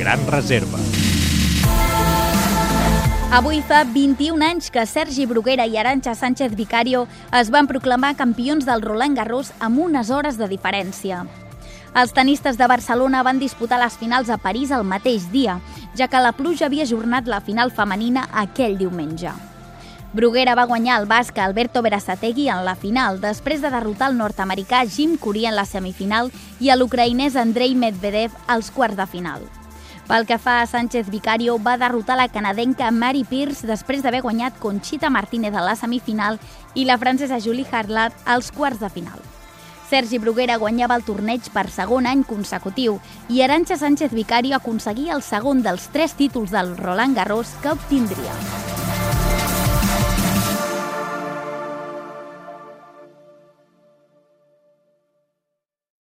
gran reserva. Avui fa 21 anys que Sergi Bruguera i Aranxa Sánchez Vicario es van proclamar campions del Roland Garros amb unes hores de diferència. Els tenistes de Barcelona van disputar les finals a París el mateix dia, ja que la pluja havia ajornat la final femenina aquell diumenge. Bruguera va guanyar el basc Alberto Berasategui en la final, després de derrotar el nord-americà Jim Courier en la semifinal i l'ucraïnès Andrei Medvedev als quarts de final. Pel que fa a Sánchez Vicario, va derrotar la canadenca Mary Pierce després d'haver guanyat Conchita Martínez a la semifinal i la francesa Julie Harlat als quarts de final. Sergi Bruguera guanyava el torneig per segon any consecutiu i Aranxa Sánchez Vicario aconseguia el segon dels tres títols del Roland Garros que obtindria.